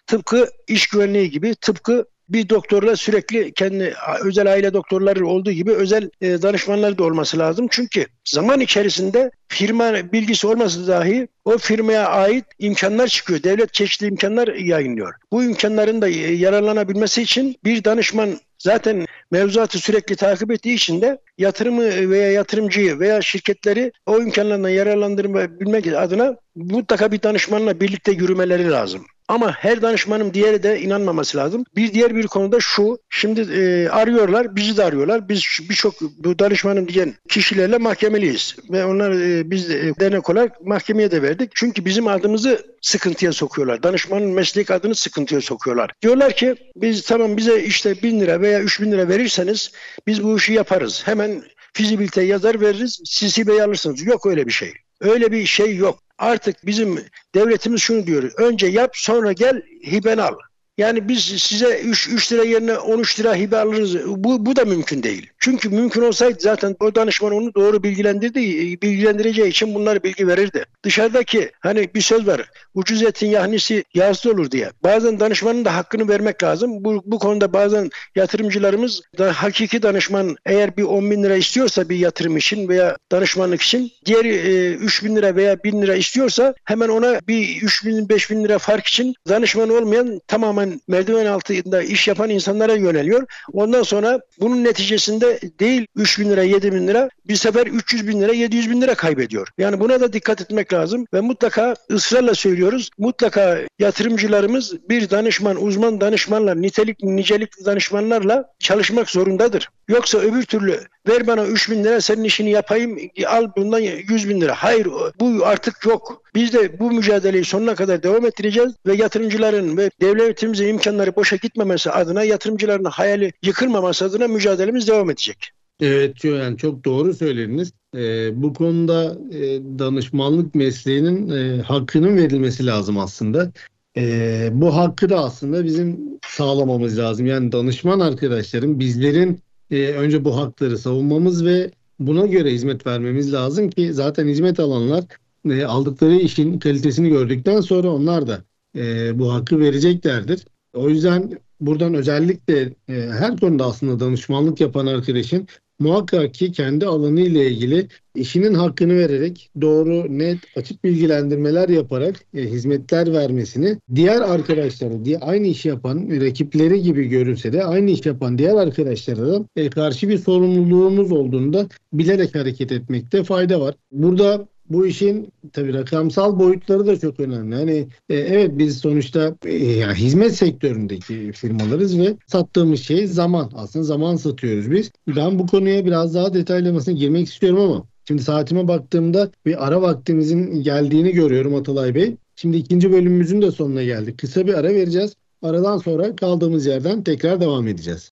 Tıpkı iş güvenliği gibi, tıpkı bir doktorla sürekli kendi özel aile doktorları olduğu gibi özel e, danışmanları da olması lazım. Çünkü zaman içerisinde firma bilgisi olması dahi o firmaya ait imkanlar çıkıyor. Devlet çeşitli imkanlar yayınlıyor. Bu imkanların da e, yararlanabilmesi için bir danışman zaten mevzuatı sürekli takip ettiği için de yatırımı veya yatırımcıyı veya şirketleri o imkanlardan yararlandırmak adına mutlaka bir danışmanla birlikte yürümeleri lazım. Ama her danışmanın diğeri de inanmaması lazım. Bir diğer bir konuda şu. Şimdi e, arıyorlar, bizi de arıyorlar. Biz birçok bu danışmanım diyen kişilerle mahkemeliyiz. Ve onlar e, biz e, dernek olarak mahkemeye de verdik. Çünkü bizim adımızı sıkıntıya sokuyorlar. Danışmanın meslek adını sıkıntıya sokuyorlar. Diyorlar ki biz tamam bize işte bin lira veya üç bin lira verirseniz biz bu işi yaparız. Hemen fizibilite yazar veririz. Hibeyi alırsınız. Yok öyle bir şey. Öyle bir şey yok. Artık bizim devletimiz şunu diyor. Önce yap sonra gel hiben al. Yani biz size 3, 3 lira yerine 13 lira hibe alırız. Bu, bu da mümkün değil. Çünkü mümkün olsaydı zaten o danışman onu doğru bilgilendirdi, bilgilendireceği için bunları bilgi verirdi. Dışarıdaki hani bir söz var. Ucuz etin yahnisi yağsız olur diye. Bazen danışmanın da hakkını vermek lazım. Bu, bu konuda bazen yatırımcılarımız da hakiki danışman eğer bir 10 bin lira istiyorsa bir yatırım için veya danışmanlık için diğeri e, 3 bin lira veya 1000 lira istiyorsa hemen ona bir 3 bin 5 bin lira fark için danışman olmayan tamamen merdiven merdiven altında iş yapan insanlara yöneliyor. Ondan sonra bunun neticesinde değil 3 bin lira 7 bin lira bir sefer 300 bin lira 700 bin lira kaybediyor. Yani buna da dikkat etmek lazım ve mutlaka ısrarla söylüyoruz. Mutlaka yatırımcılarımız bir danışman, uzman danışmanla, nitelik, nicelikli danışmanlarla çalışmak zorundadır. Yoksa öbür türlü ver bana 3 bin lira senin işini yapayım al bundan 100 bin lira. Hayır bu artık yok. Biz de bu mücadeleyi sonuna kadar devam ettireceğiz ve yatırımcıların ve devletimize imkanları boşa gitmemesi adına yatırımcıların hayali yıkılmaması adına mücadelemiz devam edecek. Evet yani çok doğru söylediniz. Ee, bu konuda e, danışmanlık mesleğinin e, hakkının verilmesi lazım aslında. E, bu hakkı da aslında bizim sağlamamız lazım. Yani danışman arkadaşlarım bizlerin e, önce bu hakları savunmamız ve buna göre hizmet vermemiz lazım ki zaten hizmet alanlar e, aldıkları işin kalitesini gördükten sonra onlar da e, bu hakkı vereceklerdir. O yüzden buradan özellikle e, her konuda aslında danışmanlık yapan arkadaşın muhakkak ki kendi alanı ile ilgili işinin hakkını vererek doğru, net, açık bilgilendirmeler yaparak e, hizmetler vermesini diğer arkadaşları, diye aynı iş yapan rakipleri gibi görünse de aynı iş yapan diğer arkadaşlara da e, karşı bir sorumluluğumuz olduğunda bilerek hareket etmekte fayda var. Burada bu işin tabii rakamsal boyutları da çok önemli. Hani e, evet biz sonuçta e, yani hizmet sektöründeki firmalarız ve sattığımız şey zaman. Aslında zaman satıyoruz biz. Ben bu konuya biraz daha detaylamasına girmek istiyorum ama şimdi saatime baktığımda bir ara vaktimizin geldiğini görüyorum Atalay Bey. Şimdi ikinci bölümümüzün de sonuna geldik. Kısa bir ara vereceğiz. Aradan sonra kaldığımız yerden tekrar devam edeceğiz.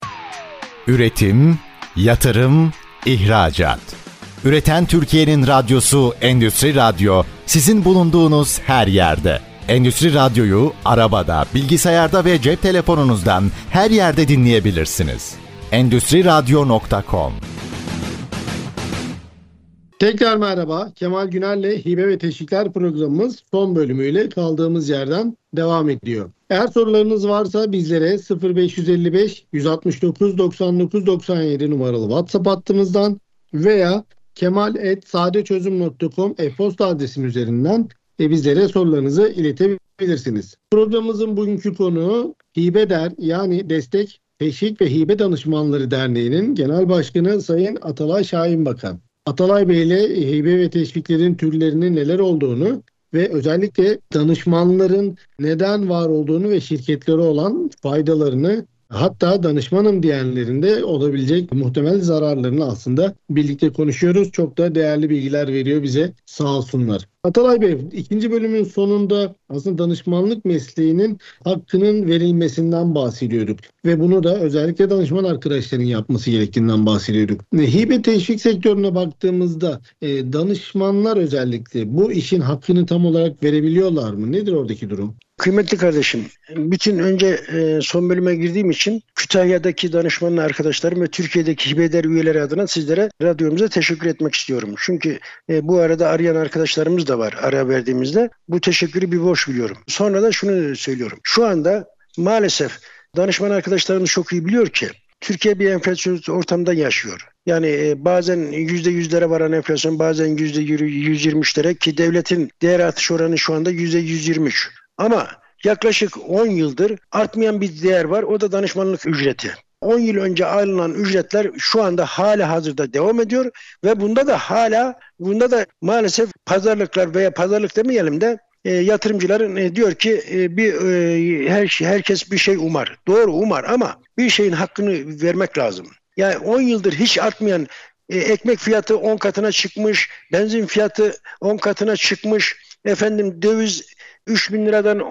Üretim, yatırım, ihracat. Üreten Türkiye'nin radyosu Endüstri Radyo sizin bulunduğunuz her yerde. Endüstri Radyo'yu arabada, bilgisayarda ve cep telefonunuzdan her yerde dinleyebilirsiniz. Endüstri Radyo.com Tekrar merhaba. Kemal Güner'le Hibe ve Teşvikler programımız son bölümüyle kaldığımız yerden devam ediyor. Eğer sorularınız varsa bizlere 0555 169 99 97 numaralı WhatsApp hattımızdan veya kemal.sadeçözüm.com e-posta adresim üzerinden e, bizlere sorularınızı iletebilirsiniz. Programımızın bugünkü konuğu Hibe Der yani Destek Teşvik ve Hibe Danışmanları Derneği'nin Genel Başkanı Sayın Atalay Şahin Bakan. Atalay Bey ile hibe ve teşviklerin türlerinin neler olduğunu ve özellikle danışmanların neden var olduğunu ve şirketleri olan faydalarını Hatta danışmanım diyenlerinde olabilecek muhtemel zararlarını aslında birlikte konuşuyoruz. Çok da değerli bilgiler veriyor bize sağ olsunlar. Atalay Bey ikinci bölümün sonunda aslında danışmanlık mesleğinin hakkının verilmesinden bahsediyorduk. Ve bunu da özellikle danışman arkadaşların yapması gerektiğinden bahsediyorduk. Hibe teşvik sektörüne baktığımızda e, danışmanlar özellikle bu işin hakkını tam olarak verebiliyorlar mı? Nedir oradaki durum? Kıymetli kardeşim, bütün önce e, son bölüme girdiğim için Kütahya'daki danışmanlı arkadaşlarım ve Türkiye'deki hibeder üyeleri adına sizlere radyomuza teşekkür etmek istiyorum. Çünkü e, bu arada arayan arkadaşlarımız da var ara verdiğimizde. Bu teşekkürü bir borç biliyorum. Sonra da şunu söylüyorum. Şu anda maalesef danışman arkadaşlarımız çok iyi biliyor ki Türkiye bir enflasyon ortamda yaşıyor. Yani e, bazen yüzde yüzlere varan enflasyon bazen yüzde yüz yirmişlere ki devletin değer artış oranı şu anda yüzde yüz yirmi Ama yaklaşık 10 yıldır artmayan bir değer var. O da danışmanlık ücreti. 10 yıl önce alınan ücretler şu anda hala hazırda devam ediyor ve bunda da hala bunda da maalesef pazarlıklar veya pazarlık demeyelim de e, yatırımcıların e, diyor ki e, bir e, her şey, herkes bir şey umar. Doğru umar ama bir şeyin hakkını vermek lazım. Yani 10 yıldır hiç artmayan e, ekmek fiyatı 10 katına çıkmış, benzin fiyatı 10 katına çıkmış, efendim döviz 3 bin liradan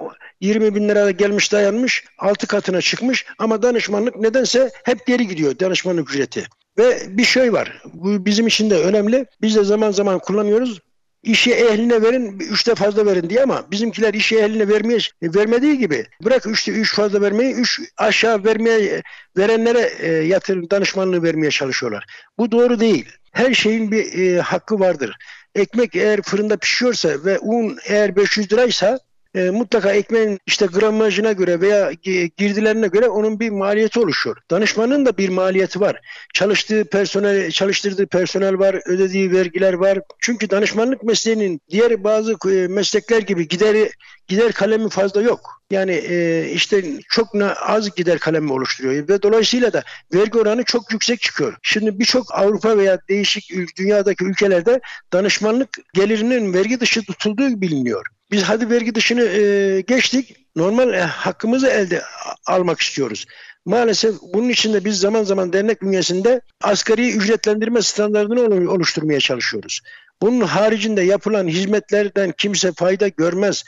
20 bin liraya gelmiş dayanmış 6 katına çıkmış ama danışmanlık nedense hep geri gidiyor danışmanlık ücreti. Ve bir şey var bu bizim için de önemli biz de zaman zaman kullanıyoruz işi ehline verin, üçte fazla verin diye ama bizimkiler işi ehline vermeye vermediği gibi bırak üçte üç fazla vermeyi, üç aşağı vermeye verenlere e, yatırım danışmanlığı vermeye çalışıyorlar. Bu doğru değil. Her şeyin bir e, hakkı vardır. Ekmek eğer fırında pişiyorsa ve un eğer 500 liraysa e, mutlaka ekmeğin işte gramajına göre veya girdilerine göre onun bir maliyeti oluşuyor. Danışmanın da bir maliyeti var. Çalıştığı personel, çalıştırdığı personel var, ödediği vergiler var. Çünkü danışmanlık mesleğinin diğer bazı e, meslekler gibi gideri gider kalemi fazla yok. Yani e, işte çok az gider kalemi oluşturuyor ve dolayısıyla da vergi oranı çok yüksek çıkıyor. Şimdi birçok Avrupa veya değişik dünyadaki ülkelerde danışmanlık gelirinin vergi dışı tutulduğu biliniyor. Biz hadi vergi dışını e, geçtik. Normal e, hakkımızı elde almak istiyoruz. Maalesef bunun için de biz zaman zaman dernek bünyesinde asgari ücretlendirme standartını oluşturmaya çalışıyoruz. Bunun haricinde yapılan hizmetlerden kimse fayda görmez.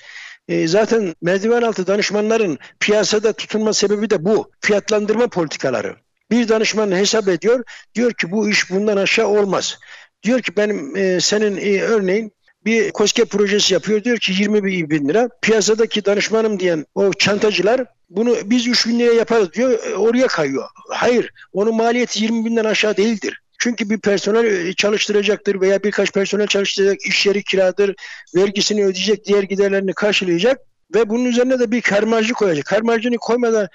E, zaten merdiven altı danışmanların piyasada tutunma sebebi de bu. Fiyatlandırma politikaları. Bir danışman hesap ediyor. Diyor ki bu iş bundan aşağı olmaz. Diyor ki benim e, senin e, örneğin bir KOSGE projesi yapıyor. Diyor ki 20 bin lira. Piyasadaki danışmanım diyen o çantacılar bunu biz 3 bin liraya yaparız diyor. E, oraya kayıyor. Hayır. Onun maliyeti 20 binden aşağı değildir. Çünkü bir personel e, çalıştıracaktır veya birkaç personel çalıştıracak, iş yeri kiradır, vergisini ödeyecek, diğer giderlerini karşılayacak ve bunun üzerine de bir karmarcı koyacak. Karmarcını koymadan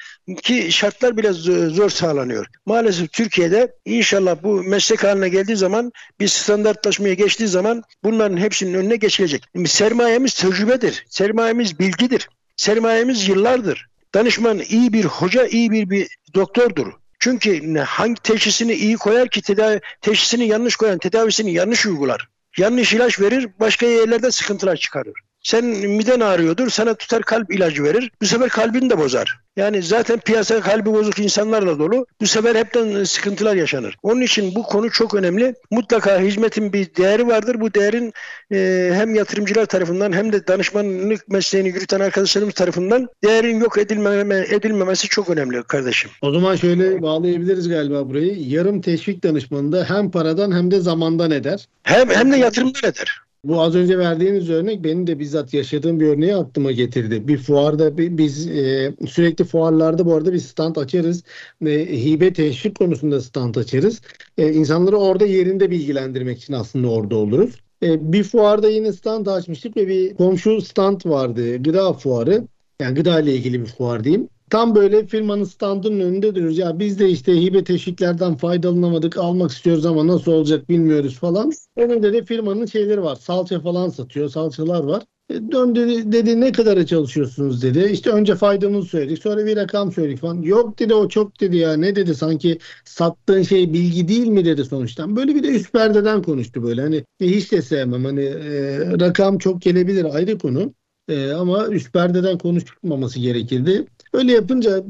ki şartlar bile zor sağlanıyor. Maalesef Türkiye'de inşallah bu meslek haline geldiği zaman bir standartlaşmaya geçtiği zaman bunların hepsinin önüne geçilecek. Sermayemiz tecrübedir. Sermayemiz bilgidir. Sermayemiz yıllardır. Danışman iyi bir hoca, iyi bir, bir doktordur. Çünkü hangi teşhisini iyi koyar ki tedavi, teşhisini yanlış koyan tedavisini yanlış uygular. Yanlış ilaç verir, başka yerlerde sıkıntılar çıkarır. Sen miden ağrıyordur, sana tutar kalp ilacı verir. Bu sefer kalbini de bozar. Yani zaten piyasa kalbi bozuk insanlarla dolu. Bu sefer hepten sıkıntılar yaşanır. Onun için bu konu çok önemli. Mutlaka hizmetin bir değeri vardır. Bu değerin e, hem yatırımcılar tarafından hem de danışmanlık mesleğini yürüten arkadaşlarımız tarafından değerin yok edilmeme, edilmemesi çok önemli kardeşim. O zaman şöyle bağlayabiliriz galiba burayı. Yarım teşvik danışmanında hem paradan hem de zamandan eder. Hem hem de yatırımdan eder. Bu az önce verdiğiniz örnek benim de bizzat yaşadığım bir örneği aklıma getirdi. Bir fuarda biz e, sürekli fuarlarda bu arada bir stand açarız. E, hibe teşvik konusunda stand açarız. E, insanları orada yerinde bilgilendirmek için aslında orada oluruz. E, bir fuarda yine stand açmıştık ve bir komşu stand vardı. Gıda fuarı. Yani gıda ile ilgili bir fuar diyeyim. Tam böyle firmanın standının önünde duruyoruz. Ya biz de işte hibe teşviklerden faydalanamadık, almak istiyoruz ama nasıl olacak bilmiyoruz falan. Önünde de firmanın şeyleri var. Salça falan satıyor, salçalar var. E, dön dedi, ne kadara çalışıyorsunuz dedi. İşte önce faydamızı söyledik. Sonra bir rakam söyledik falan. Yok dedi o çok dedi ya. Ne dedi sanki sattığın şey bilgi değil mi dedi sonuçta. Böyle bir de üst perdeden konuştu böyle. Hani hiç de sevmem. Hani e, rakam çok gelebilir ayrı konu. E, ama üst perdeden konuşmaması gerekirdi. Öyle yapınca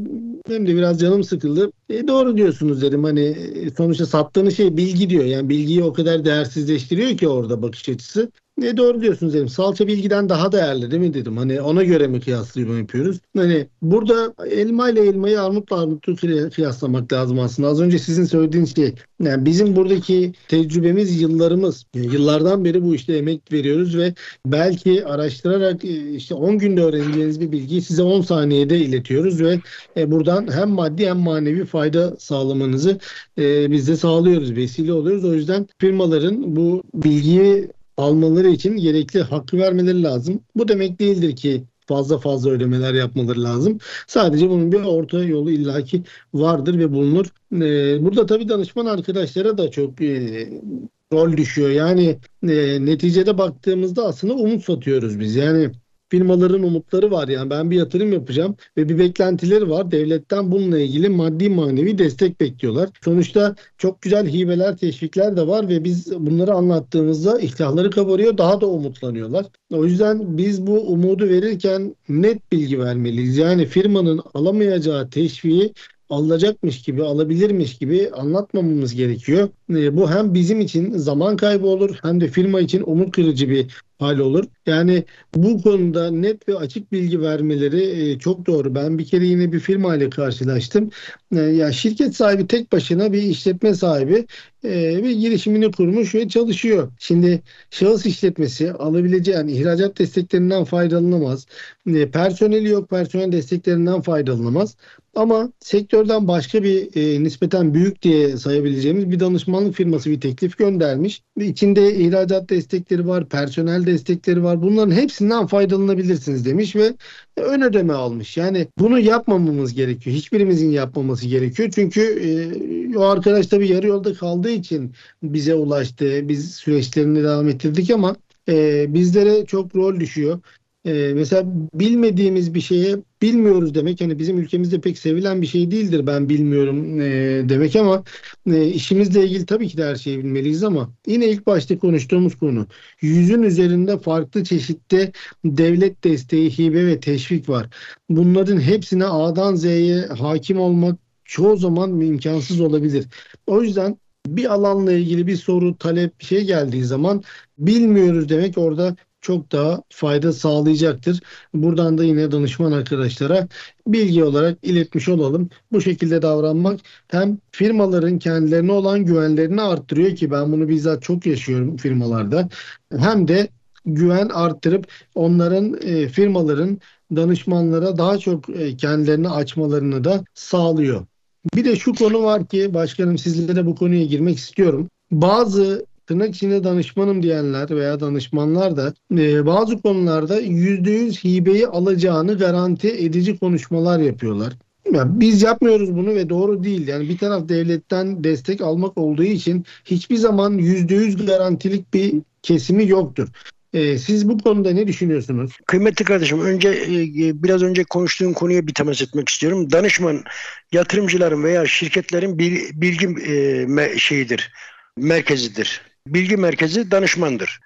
benim de biraz canım sıkıldı. E, doğru diyorsunuz dedim. Hani e, sonuçta sattığınız şey bilgi diyor. Yani bilgiyi o kadar değersizleştiriyor ki orada bakış açısı. Ne doğru diyorsunuz dedim. Salça bilgiden daha değerli değil mi dedim. Hani ona göre mi kıyaslama yapıyoruz? Hani burada elma ile elmayı armutla armutu kıyaslamak lazım aslında. Az önce sizin söylediğiniz şey. Yani bizim buradaki tecrübemiz yıllarımız. Yani yıllardan beri bu işte emek veriyoruz ve belki araştırarak e, işte 10 günde öğreneceğiniz bir bilgiyi size 10 saniyede iletiyoruz ve e, buradan hem maddi hem manevi fayda sağlamanızı e, biz de sağlıyoruz, vesile oluyoruz. O yüzden firmaların bu bilgiyi almaları için gerekli hakkı vermeleri lazım. Bu demek değildir ki fazla fazla ödemeler yapmaları lazım. Sadece bunun bir orta yolu illaki vardır ve bulunur. Ee, burada tabii danışman arkadaşlara da çok e, rol düşüyor. Yani e, neticede baktığımızda aslında umut satıyoruz biz. Yani firmaların umutları var. Yani ben bir yatırım yapacağım ve bir beklentileri var. Devletten bununla ilgili maddi manevi destek bekliyorlar. Sonuçta çok güzel hibeler, teşvikler de var ve biz bunları anlattığımızda ihtiyarları kabarıyor. Daha da umutlanıyorlar. O yüzden biz bu umudu verirken net bilgi vermeliyiz. Yani firmanın alamayacağı teşviği alınacakmış gibi, alabilirmiş gibi anlatmamamız gerekiyor. E, bu hem bizim için zaman kaybı olur hem de firma için umut kırıcı bir hal olur. Yani bu konuda net ve açık bilgi vermeleri e, çok doğru. Ben bir kere yine bir firma ile karşılaştım. E, ya şirket sahibi tek başına bir işletme sahibi e, bir girişimini kurmuş ve çalışıyor. Şimdi şahıs işletmesi alabileceği yani ihracat desteklerinden faydalanamaz. E, personeli yok, personel desteklerinden faydalanamaz. Ama sektörden başka bir e, nispeten büyük diye sayabileceğimiz bir danışmanlık firması bir teklif göndermiş. İçinde ihracat destekleri var, personel destekleri var. Bunların hepsinden faydalanabilirsiniz demiş ve ön ödeme almış. Yani bunu yapmamamız gerekiyor. Hiçbirimizin yapmaması gerekiyor. Çünkü e, o arkadaş tabii yarı yolda kaldığı için bize ulaştı. Biz süreçlerini devam ettirdik ama e, bizlere çok rol düşüyor. Ee, mesela bilmediğimiz bir şeye bilmiyoruz demek hani bizim ülkemizde pek sevilen bir şey değildir ben bilmiyorum e, demek ama e, işimizle ilgili tabii ki de her şeyi bilmeliyiz ama yine ilk başta konuştuğumuz konu yüzün üzerinde farklı çeşitli devlet desteği, hibe ve teşvik var. Bunların hepsine A'dan Z'ye hakim olmak çoğu zaman imkansız olabilir. O yüzden bir alanla ilgili bir soru, talep, bir şey geldiği zaman bilmiyoruz demek orada çok daha fayda sağlayacaktır. Buradan da yine danışman arkadaşlara bilgi olarak iletmiş olalım. Bu şekilde davranmak hem firmaların kendilerine olan güvenlerini arttırıyor ki ben bunu bizzat çok yaşıyorum firmalarda. Hem de güven arttırıp onların e, firmaların danışmanlara daha çok e, kendilerini açmalarını da sağlıyor. Bir de şu konu var ki başkanım sizlere bu konuya girmek istiyorum. Bazı tırnak içinde danışmanım diyenler veya danışmanlar da e, bazı konularda %100 hibeyi alacağını garanti edici konuşmalar yapıyorlar. Yani biz yapmıyoruz bunu ve doğru değil. Yani bir taraf devletten destek almak olduğu için hiçbir zaman %100 garantilik bir kesimi yoktur. Ee, siz bu konuda ne düşünüyorsunuz? Kıymetli kardeşim önce e, biraz önce konuştuğum konuya bir temas etmek istiyorum. Danışman yatırımcıların veya şirketlerin bilgi e, şeyidir, merkezidir bilgi merkezi danışmandır.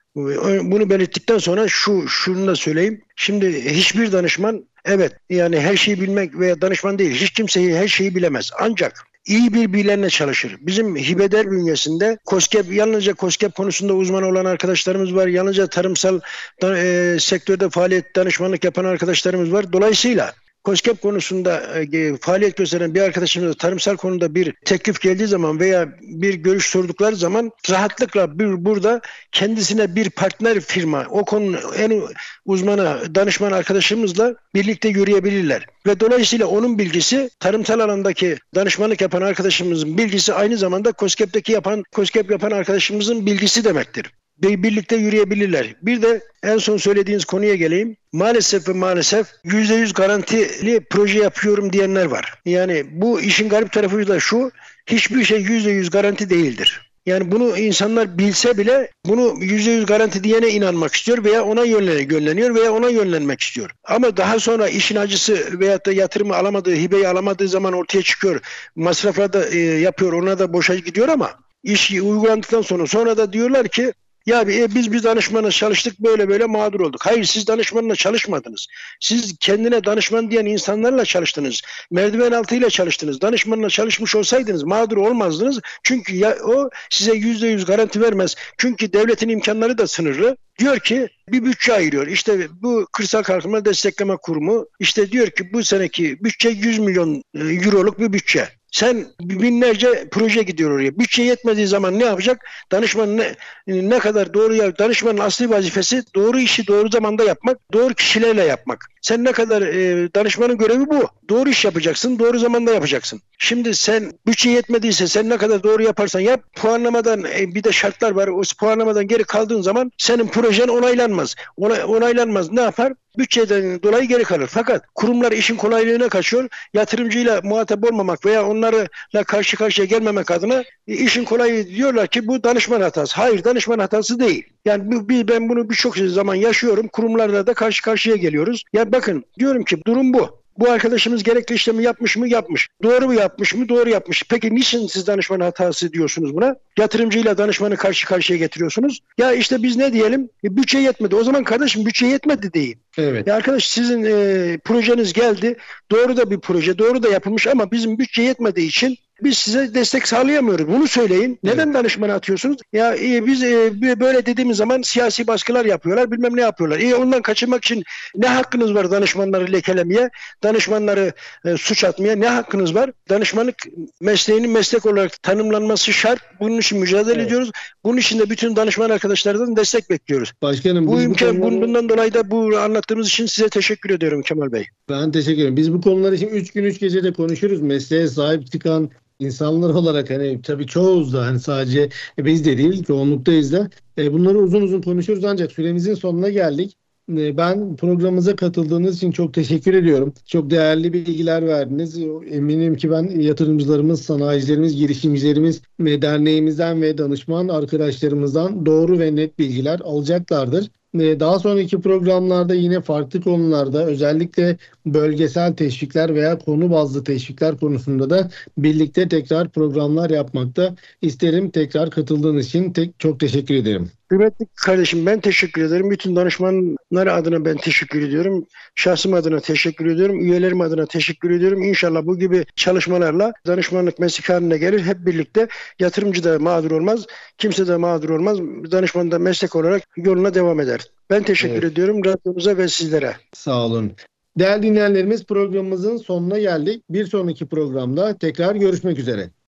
Bunu belirttikten sonra şu şunu da söyleyeyim. Şimdi hiçbir danışman evet yani her şeyi bilmek veya danışman değil. Hiç kimseyi her şeyi bilemez. Ancak iyi bir bilenle çalışır. Bizim Hibeder bünyesinde COSGAP, yalnızca COSGAP konusunda uzman olan arkadaşlarımız var. Yalnızca tarımsal e, sektörde faaliyet danışmanlık yapan arkadaşlarımız var. Dolayısıyla COSGAP konusunda e, faaliyet gösteren bir arkadaşımız tarımsal konuda bir teklif geldiği zaman veya bir görüş sordukları zaman rahatlıkla bir, burada kendisine bir partner firma o konunun en uzmanı danışman arkadaşımızla birlikte yürüyebilirler. Ve dolayısıyla onun bilgisi tarımsal alandaki danışmanlık yapan arkadaşımızın bilgisi aynı zamanda COSGAP'teki yapan COSGAP yapan arkadaşımızın bilgisi demektir birlikte yürüyebilirler. Bir de en son söylediğiniz konuya geleyim. Maalesef ve maalesef %100 garantili proje yapıyorum diyenler var. Yani bu işin garip tarafı da şu, hiçbir şey %100 garanti değildir. Yani bunu insanlar bilse bile bunu %100 garanti diyene inanmak istiyor veya ona yönleniyor veya ona yönlenmek istiyor. Ama daha sonra işin acısı veyahut da yatırımı alamadığı, hibeyi alamadığı zaman ortaya çıkıyor. Masraflar da e, yapıyor, ona da boşa gidiyor ama iş uygulandıktan sonra sonra da diyorlar ki ya e, biz bir danışmanla çalıştık böyle böyle mağdur olduk. Hayır siz danışmanla çalışmadınız. Siz kendine danışman diyen insanlarla çalıştınız. Merdiven altıyla çalıştınız. Danışmanla çalışmış olsaydınız mağdur olmazdınız. Çünkü ya, o size yüzde yüz garanti vermez. Çünkü devletin imkanları da sınırlı. Diyor ki bir bütçe ayırıyor. İşte bu kırsal kalkınma destekleme kurumu işte diyor ki bu seneki bütçe 100 milyon e, euroluk bir bütçe. Sen binlerce proje gidiyor oraya. Bütçe yetmediği zaman ne yapacak? Danışman ne, ne kadar doğru ya danışmanın asli vazifesi doğru işi doğru zamanda yapmak, doğru kişilerle yapmak. Sen ne kadar e, danışmanın görevi bu. Doğru iş yapacaksın, doğru zamanda yapacaksın. Şimdi sen bütçe yetmediyse sen ne kadar doğru yaparsan yap. Puanlamadan e, bir de şartlar var. O puanlamadan geri kaldığın zaman senin projen onaylanmaz. Ona, onaylanmaz. Ne yapar? Bütçeden dolayı geri kalır. Fakat kurumlar işin kolaylığına kaçıyor. Yatırımcıyla muhatap olmamak veya onlarla karşı karşıya gelmemek adına işin kolayı diyorlar ki bu danışman hatası. Hayır danışman hatası değil. Yani bu, ben bunu birçok zaman yaşıyorum. Kurumlarla da karşı karşıya geliyoruz. Ya bakın diyorum ki durum bu. Bu arkadaşımız gerekli işlemi yapmış mı? Yapmış. Doğru mu yapmış mı? Doğru yapmış. Peki niçin siz danışman hatası diyorsunuz buna? Yatırımcıyla danışmanı karşı karşıya getiriyorsunuz. Ya işte biz ne diyelim? E, bütçe yetmedi. O zaman kardeşim bütçe yetmedi deyin. Evet. Ya arkadaş sizin e, projeniz geldi. Doğru da bir proje, doğru da yapılmış ama bizim bütçe yetmediği için biz size destek sağlayamıyoruz. Bunu söyleyin. Neden danışmanı atıyorsunuz? Ya e, biz e, böyle dediğimiz zaman siyasi baskılar yapıyorlar, bilmem ne yapıyorlar. E, ondan kaçınmak için ne hakkınız var danışmanları lekelemeye, danışmanları e, suç atmaya ne hakkınız var? Danışmanlık mesleğinin meslek olarak tanımlanması şart. Bunun için mücadele Evet. ediyoruz. Bunun için de bütün danışman arkadaşlardan destek bekliyoruz. Başkanım Bu imkan konuları- bundan dolayı da bu anlattığımız için size teşekkür ediyorum Kemal Bey. Ben teşekkür ederim. Biz bu konuları için 3 gün 3 gece de konuşuruz. Mesleğe sahip çıkan insanlar olarak hani tabii çoğuz da hani sadece biz de değil çoğunluktayız da e, bunları uzun uzun konuşuruz ancak süremizin sonuna geldik. E, Ben programımıza katıldığınız için çok teşekkür ediyorum. Çok değerli bilgiler verdiniz. Eminim ki ben yatırımcılarımız, sanayicilerimiz, girişimcilerimiz ve derneğimizden ve danışman arkadaşlarımızdan doğru ve net bilgiler alacaklardır. E, Daha sonraki programlarda yine farklı konularda özellikle bölgesel teşvikler veya konu bazlı teşvikler konusunda da birlikte tekrar programlar yapmakta isterim. Tekrar katıldığınız için tek, çok teşekkür ederim. Kıymetli kardeşim ben teşekkür ederim. Bütün danışmanlar adına ben teşekkür ediyorum. Şahsım adına teşekkür ediyorum. Üyelerim adına teşekkür ediyorum. İnşallah bu gibi çalışmalarla danışmanlık meslek haline gelir. Hep birlikte yatırımcı da mağdur olmaz. Kimse de mağdur olmaz. Danışman da meslek olarak yoluna devam eder. Ben teşekkür Evet. ediyorum radyomuza ve sizlere. Sağ olun. Değerli dinleyenlerimiz programımızın sonuna geldik. Bir sonraki programda tekrar görüşmek üzere.